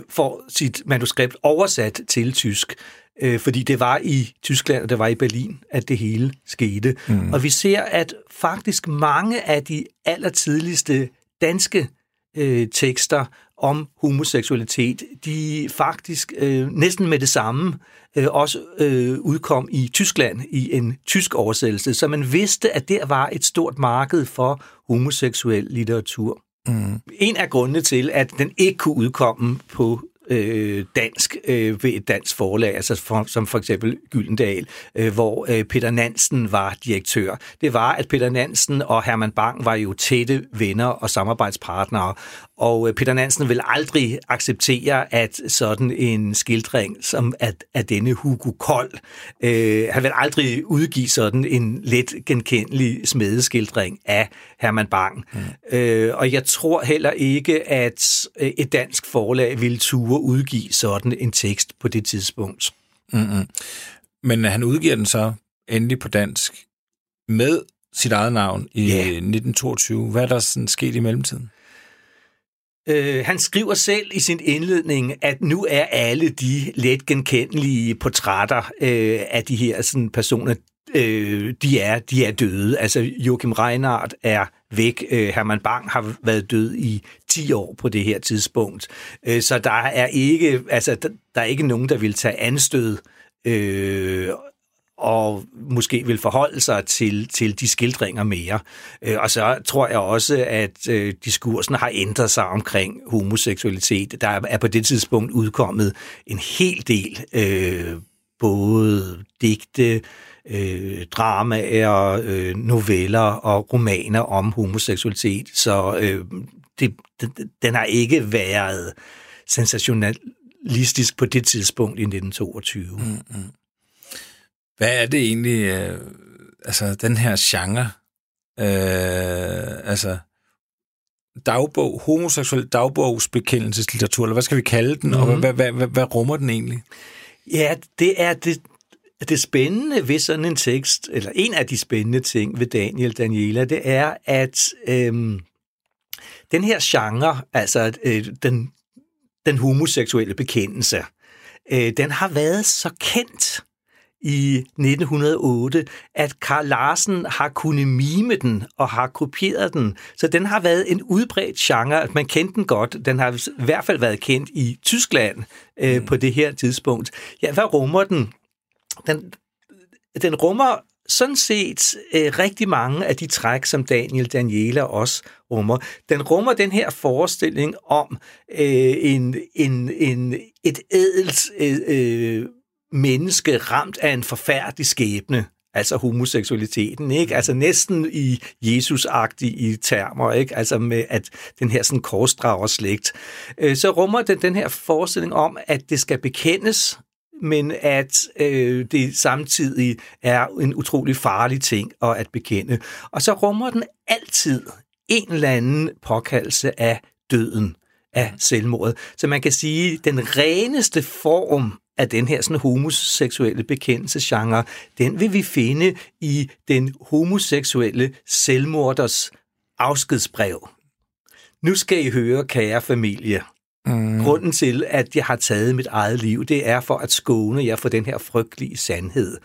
får sit manuskript oversat til tysk, øh, fordi det var i Tyskland og det var i Berlin, at det hele skete. Mm. Og vi ser, at faktisk mange af de allertidligste danske øh, tekster om homoseksualitet, de faktisk øh, næsten med det samme øh, også øh, udkom i Tyskland i en tysk oversættelse, så man vidste, at der var et stort marked for homoseksuel litteratur. Mm. En af grundene til, at den ikke kunne udkomme på øh, dansk øh, ved et dansk forlag, altså for, som for eksempel Gyldendal, øh, hvor øh, Peter Nansen var direktør. Det var, at Peter Nansen og Herman Bang var jo tætte venner og samarbejdspartnere, og øh, Peter Nansen vil aldrig acceptere, at sådan en skildring som at, at denne Hugo Kold, øh, han vil aldrig udgive sådan en let genkendelig smedeskildring af Herman Bang. Mm. Øh, og jeg tror heller ikke, at øh, et dansk forlag ville ture udgive sådan en tekst på det tidspunkt. Mm-hmm. Men han udgiver den så endelig på dansk med sit eget navn i yeah. 1922. Hvad er der sådan sket i mellemtiden? Øh, han skriver selv i sin indledning, at nu er alle de let genkendelige portrætter øh, af de her sådan, personer, øh, de, er, de er døde. Altså Joachim Reinhardt er væk. Øh, Herman Bang har været død i 10 år på det her tidspunkt. Øh, så der er ikke, altså, der, der er ikke nogen, der vil tage anstød øh, og måske vil forholde sig til, til de skildringer mere. Øh, og så tror jeg også, at øh, diskursen har ændret sig omkring homoseksualitet. Der er på det tidspunkt udkommet en hel del øh, både digte, øh, dramaer, øh, noveller og romaner om homoseksualitet. Så øh, det, det, den har ikke været sensationalistisk på det tidspunkt i 1922. Mm-hmm. Hvad er det egentlig, øh, altså den her genre, øh, altså dagbog, homoseksuel dagbogsbekendelseslitteratur, eller hvad skal vi kalde den, mm-hmm. og hvad, hvad, hvad, hvad rummer den egentlig? Ja, det er det, det spændende ved sådan en tekst, eller en af de spændende ting ved Daniel Daniela, det er, at øhm, den her genre, altså øh, den, den homoseksuelle bekendelse, øh, den har været så kendt i 1908, at Karl Larsen har kunnet mime den og har kopieret den. Så den har været en udbredt genre. Man kendte den godt. Den har i hvert fald været kendt i Tyskland øh, mm. på det her tidspunkt. Ja, hvad rummer den? Den, den rummer sådan set øh, rigtig mange af de træk, som Daniel Daniela også rummer. Den rummer den her forestilling om øh, en, en, en, et ædelt øh, øh, menneske ramt af en forfærdelig skæbne, altså homoseksualiteten, ikke? Altså næsten i Jesus-agtige termer, ikke? Altså med at den her sådan korsdrager slægt. Øh, så rummer den den her forestilling om, at det skal bekendes, men at øh, det samtidig er en utrolig farlig ting at, at bekende. Og så rummer den altid en eller anden påkaldelse af døden, af selvmordet. Så man kan sige, at den reneste form af den her sådan homoseksuelle bekendelsesgenre, den vil vi finde i den homoseksuelle selvmorders afskedsbrev. Nu skal I høre, kære familie. Mm. Grunden til, at jeg har taget mit eget liv, det er for at skåne jer for den her frygtelige sandhed.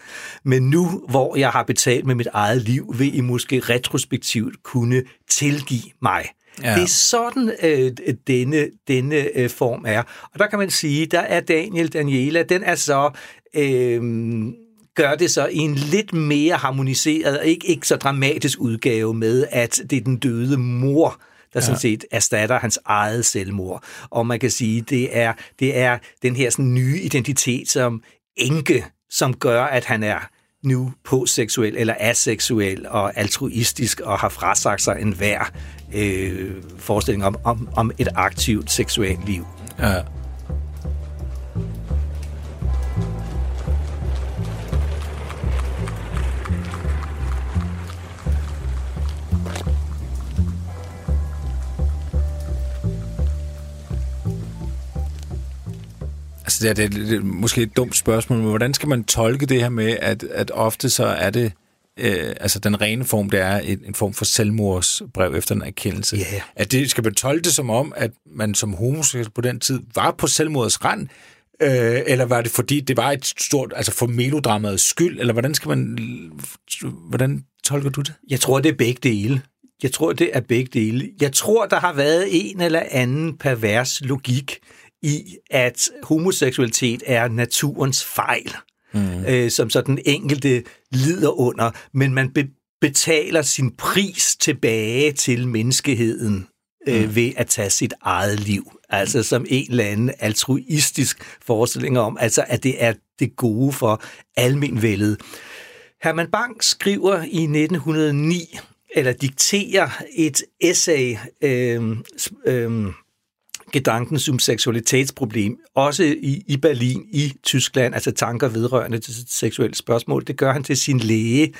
Men nu, hvor jeg har betalt med mit eget liv, vil I måske retrospektivt kunne tilgive mig. Ja. Det er sådan, øh, denne, denne øh, form er. Og der kan man sige, der er Daniel Daniela, den er så... Øh, gør det så i en lidt mere harmoniseret, ikke, ikke så dramatisk udgave med, at det er den døde mor, der ja. sådan set erstatter hans eget selvmord. Og man kan sige, det er, det er den her sådan nye identitet som enke, som gør, at han er nu seksuel eller aseksuel og altruistisk og har frasagt sig en hver øh, forestilling om, om, om et aktivt seksuelt liv. Ja. Altså, det er, det er måske et dumt spørgsmål, men hvordan skal man tolke det her med, at, at ofte så er det, øh, altså den rene form, det er en, en form for selvmordsbrev efter en erkendelse. Yeah. At det, skal man tolke det som om, at man som homoseksuel på den tid var på selvmordets rand, øh, eller var det fordi, det var et stort, altså for melodramaets skyld, eller hvordan skal man, hvordan tolker du det? Jeg tror, det er begge dele. Jeg tror, det er begge dele. Jeg tror, der har været en eller anden pervers logik i, at homoseksualitet er naturens fejl, mm. øh, som så den enkelte lider under, men man be- betaler sin pris tilbage til menneskeheden øh, mm. ved at tage sit eget liv. Altså som en eller anden altruistisk forestilling om, altså at det er det gode for almenvældet. Herman Bang skriver i 1909, eller dikterer et essay, øh, øh, gedanken som seksualitetsproblem, også i, i Berlin, i Tyskland, altså tanker vedrørende til seksuelle spørgsmål. Det gør han til sin læge,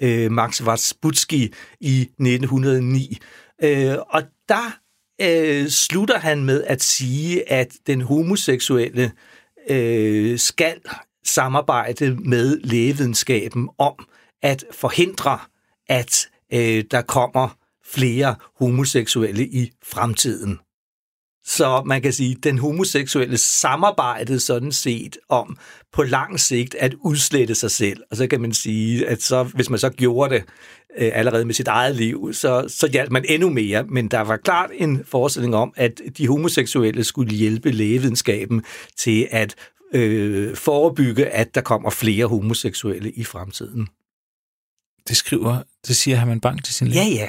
øh, Max Watzbutski, i 1909. Øh, og der øh, slutter han med at sige, at den homoseksuelle øh, skal samarbejde med lægevidenskaben om at forhindre, at øh, der kommer flere homoseksuelle i fremtiden. Så man kan sige, at den homoseksuelle samarbejde sådan set om på lang sigt at udslette sig selv. Og så kan man sige, at så, hvis man så gjorde det øh, allerede med sit eget liv, så, så hjalp man endnu mere. Men der var klart en forestilling om, at de homoseksuelle skulle hjælpe lægevidenskaben til at øh, forebygge, at der kommer flere homoseksuelle i fremtiden. Det skriver, det siger Herman Bang til sin læge? Ja, ja.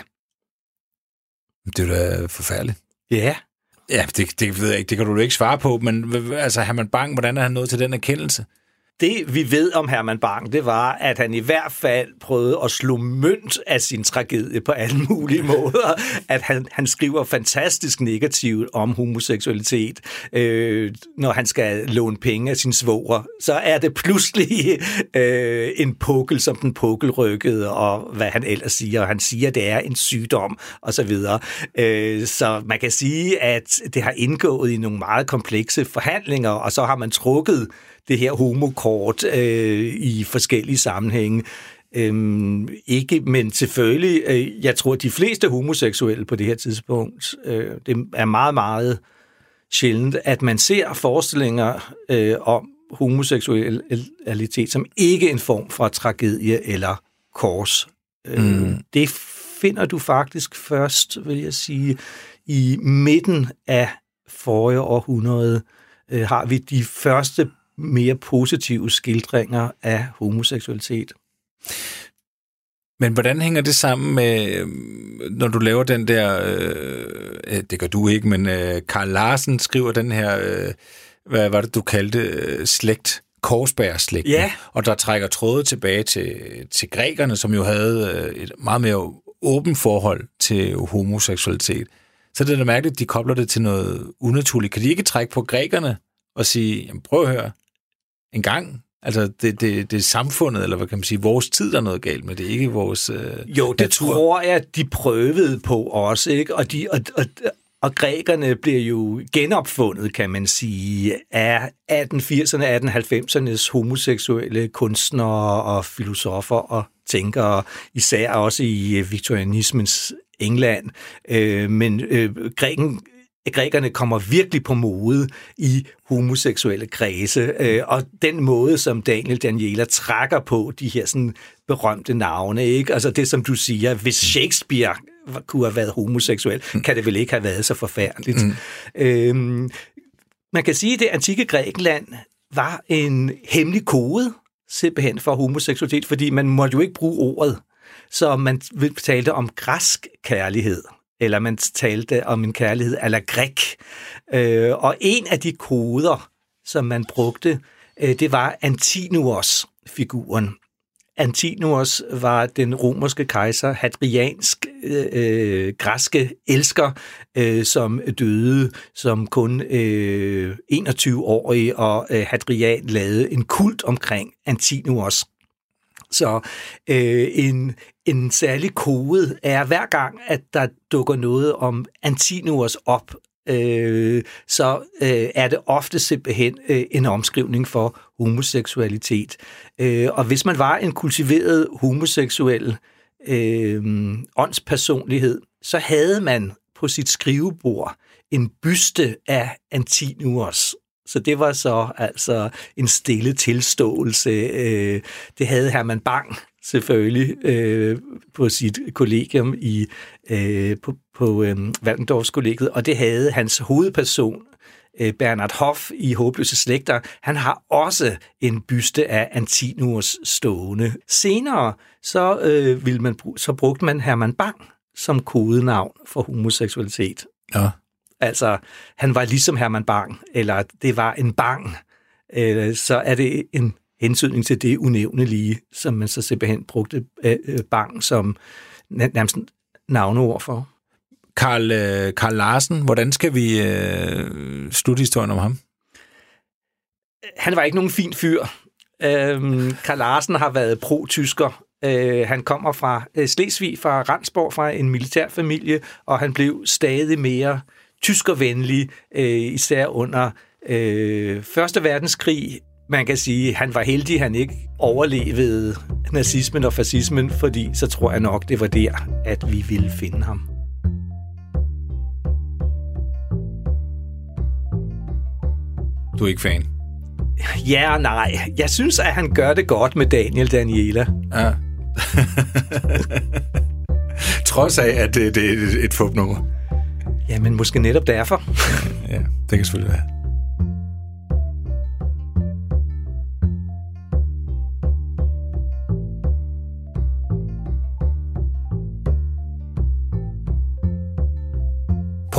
Det er da forfærdeligt. Ja. Ja, det, det ved jeg ikke, det kan du ikke svare på, men altså Herman Bang, hvordan er han nået til den erkendelse? Det, vi ved om Herman Bang, det var, at han i hvert fald prøvede at slå mønt af sin tragedie på alle mulige (laughs) måder. At han, han skriver fantastisk negativt om homoseksualitet. Øh, når han skal låne penge af sin svoger, så er det pludselig øh, en pukkel, som den pukkelrykkede, og hvad han ellers siger. Han siger, at det er en sygdom, og så videre. Øh, så man kan sige, at det har indgået i nogle meget komplekse forhandlinger, og så har man trukket det her homokort øh, i forskellige sammenhænge. Øhm, ikke, men selvfølgelig, øh, jeg tror, at de fleste homoseksuelle på det her tidspunkt, øh, det er meget, meget sjældent, at man ser forestillinger øh, om homoseksualitet som ikke en form for tragedie eller kors. Øh, mm. Øh, det finder du faktisk først, vil jeg sige, i midten af forrige århundrede øh, har vi de første mere positive skildringer af homoseksualitet. Men hvordan hænger det sammen med, øh, når du laver den der, øh, det gør du ikke, men øh, Karl Larsen skriver den her, øh, hvad var det, du kaldte, øh, slægt, Korsberg-slægten, ja. og der trækker tråde tilbage til, til grækerne, som jo havde øh, et meget mere åbent forhold til homoseksualitet. Så det er da mærkeligt, at de kobler det til noget unaturligt. Kan de ikke trække på grækerne og sige, jamen prøv at høre, en gang. Altså, det, det, det er samfundet, eller hvad kan man sige, vores tid, der er noget galt med det, ikke vores øh, Jo, det natur. tror jeg, de prøvede på også, ikke? Og, de, og, og, og grækerne bliver jo genopfundet, kan man sige, af 1880'erne, 1890'ernes homoseksuelle kunstnere og filosofer og tænkere, især også i viktorianismens England. Øh, men øh, Græken grækerne kommer virkelig på mode i homoseksuelle kredse, øh, og den måde, som Daniel Daniela trækker på de her sådan berømte navne, ikke? Altså det, som du siger, hvis Shakespeare kunne have været homoseksuel, mm. kan det vel ikke have været så forfærdeligt. Mm. Øhm, man kan sige, at det antikke Grækenland var en hemmelig kode simpelthen for homoseksualitet, fordi man måtte jo ikke bruge ordet. Så man talte om græsk kærlighed eller man talte om en kærlighed eller græk. Øh, og en af de koder, som man brugte, øh, det var Antinuos-figuren. Antinuos var den romerske kejser, hadriansk øh, øh, græske elsker, øh, som døde som kun øh, 21-årig, og øh, Hadrian lavede en kult omkring Antinuos. Så øh, en, en særlig kode er hver gang, at der dukker noget om Antinous op, øh, så øh, er det ofte simpelthen øh, en omskrivning for homoseksualitet. Øh, og hvis man var en kultiveret homoseksuel øh, åndspersonlighed, så havde man på sit skrivebord en byste af Antinous. Så det var så altså en stille tilståelse. Øh, det havde Herman Bang selvfølgelig øh, på sit kollegium i øh, på, på øh, Waldendorfs-kollegiet, og det havde hans hovedperson, øh, Bernard Hoff i Håbløse Slægter. Han har også en byste af Antinus stående. Senere så, øh, ville man, så brugte man Herman Bang som kodenavn for homoseksualitet. Ja. Altså, han var ligesom Herman Bang, eller det var en bang. Øh, så er det en hensynning til det unævnelige, som man så simpelthen brugte øh, øh, bang som nærmest navneord for. Karl, øh, Karl Larsen, hvordan skal vi øh, slutte historien om ham? Han var ikke nogen fin fyr. Øhm, Karl Larsen har været pro-tysker. Øh, han kommer fra øh, Slesvig, fra Randsborg, fra en militærfamilie, og han blev stadig mere tyskervenlig, øh, især under øh, Første Verdenskrig man kan sige, at han var heldig, at han ikke overlevede nazismen og fascismen, fordi så tror jeg nok, det var der, at vi ville finde ham. Du er ikke fan? Ja og nej. Jeg synes, at han gør det godt med Daniel Daniela. Ja. (laughs) Trods af, at det, det er et, fupnummer. Jamen, måske netop derfor. ja, det kan selvfølgelig være.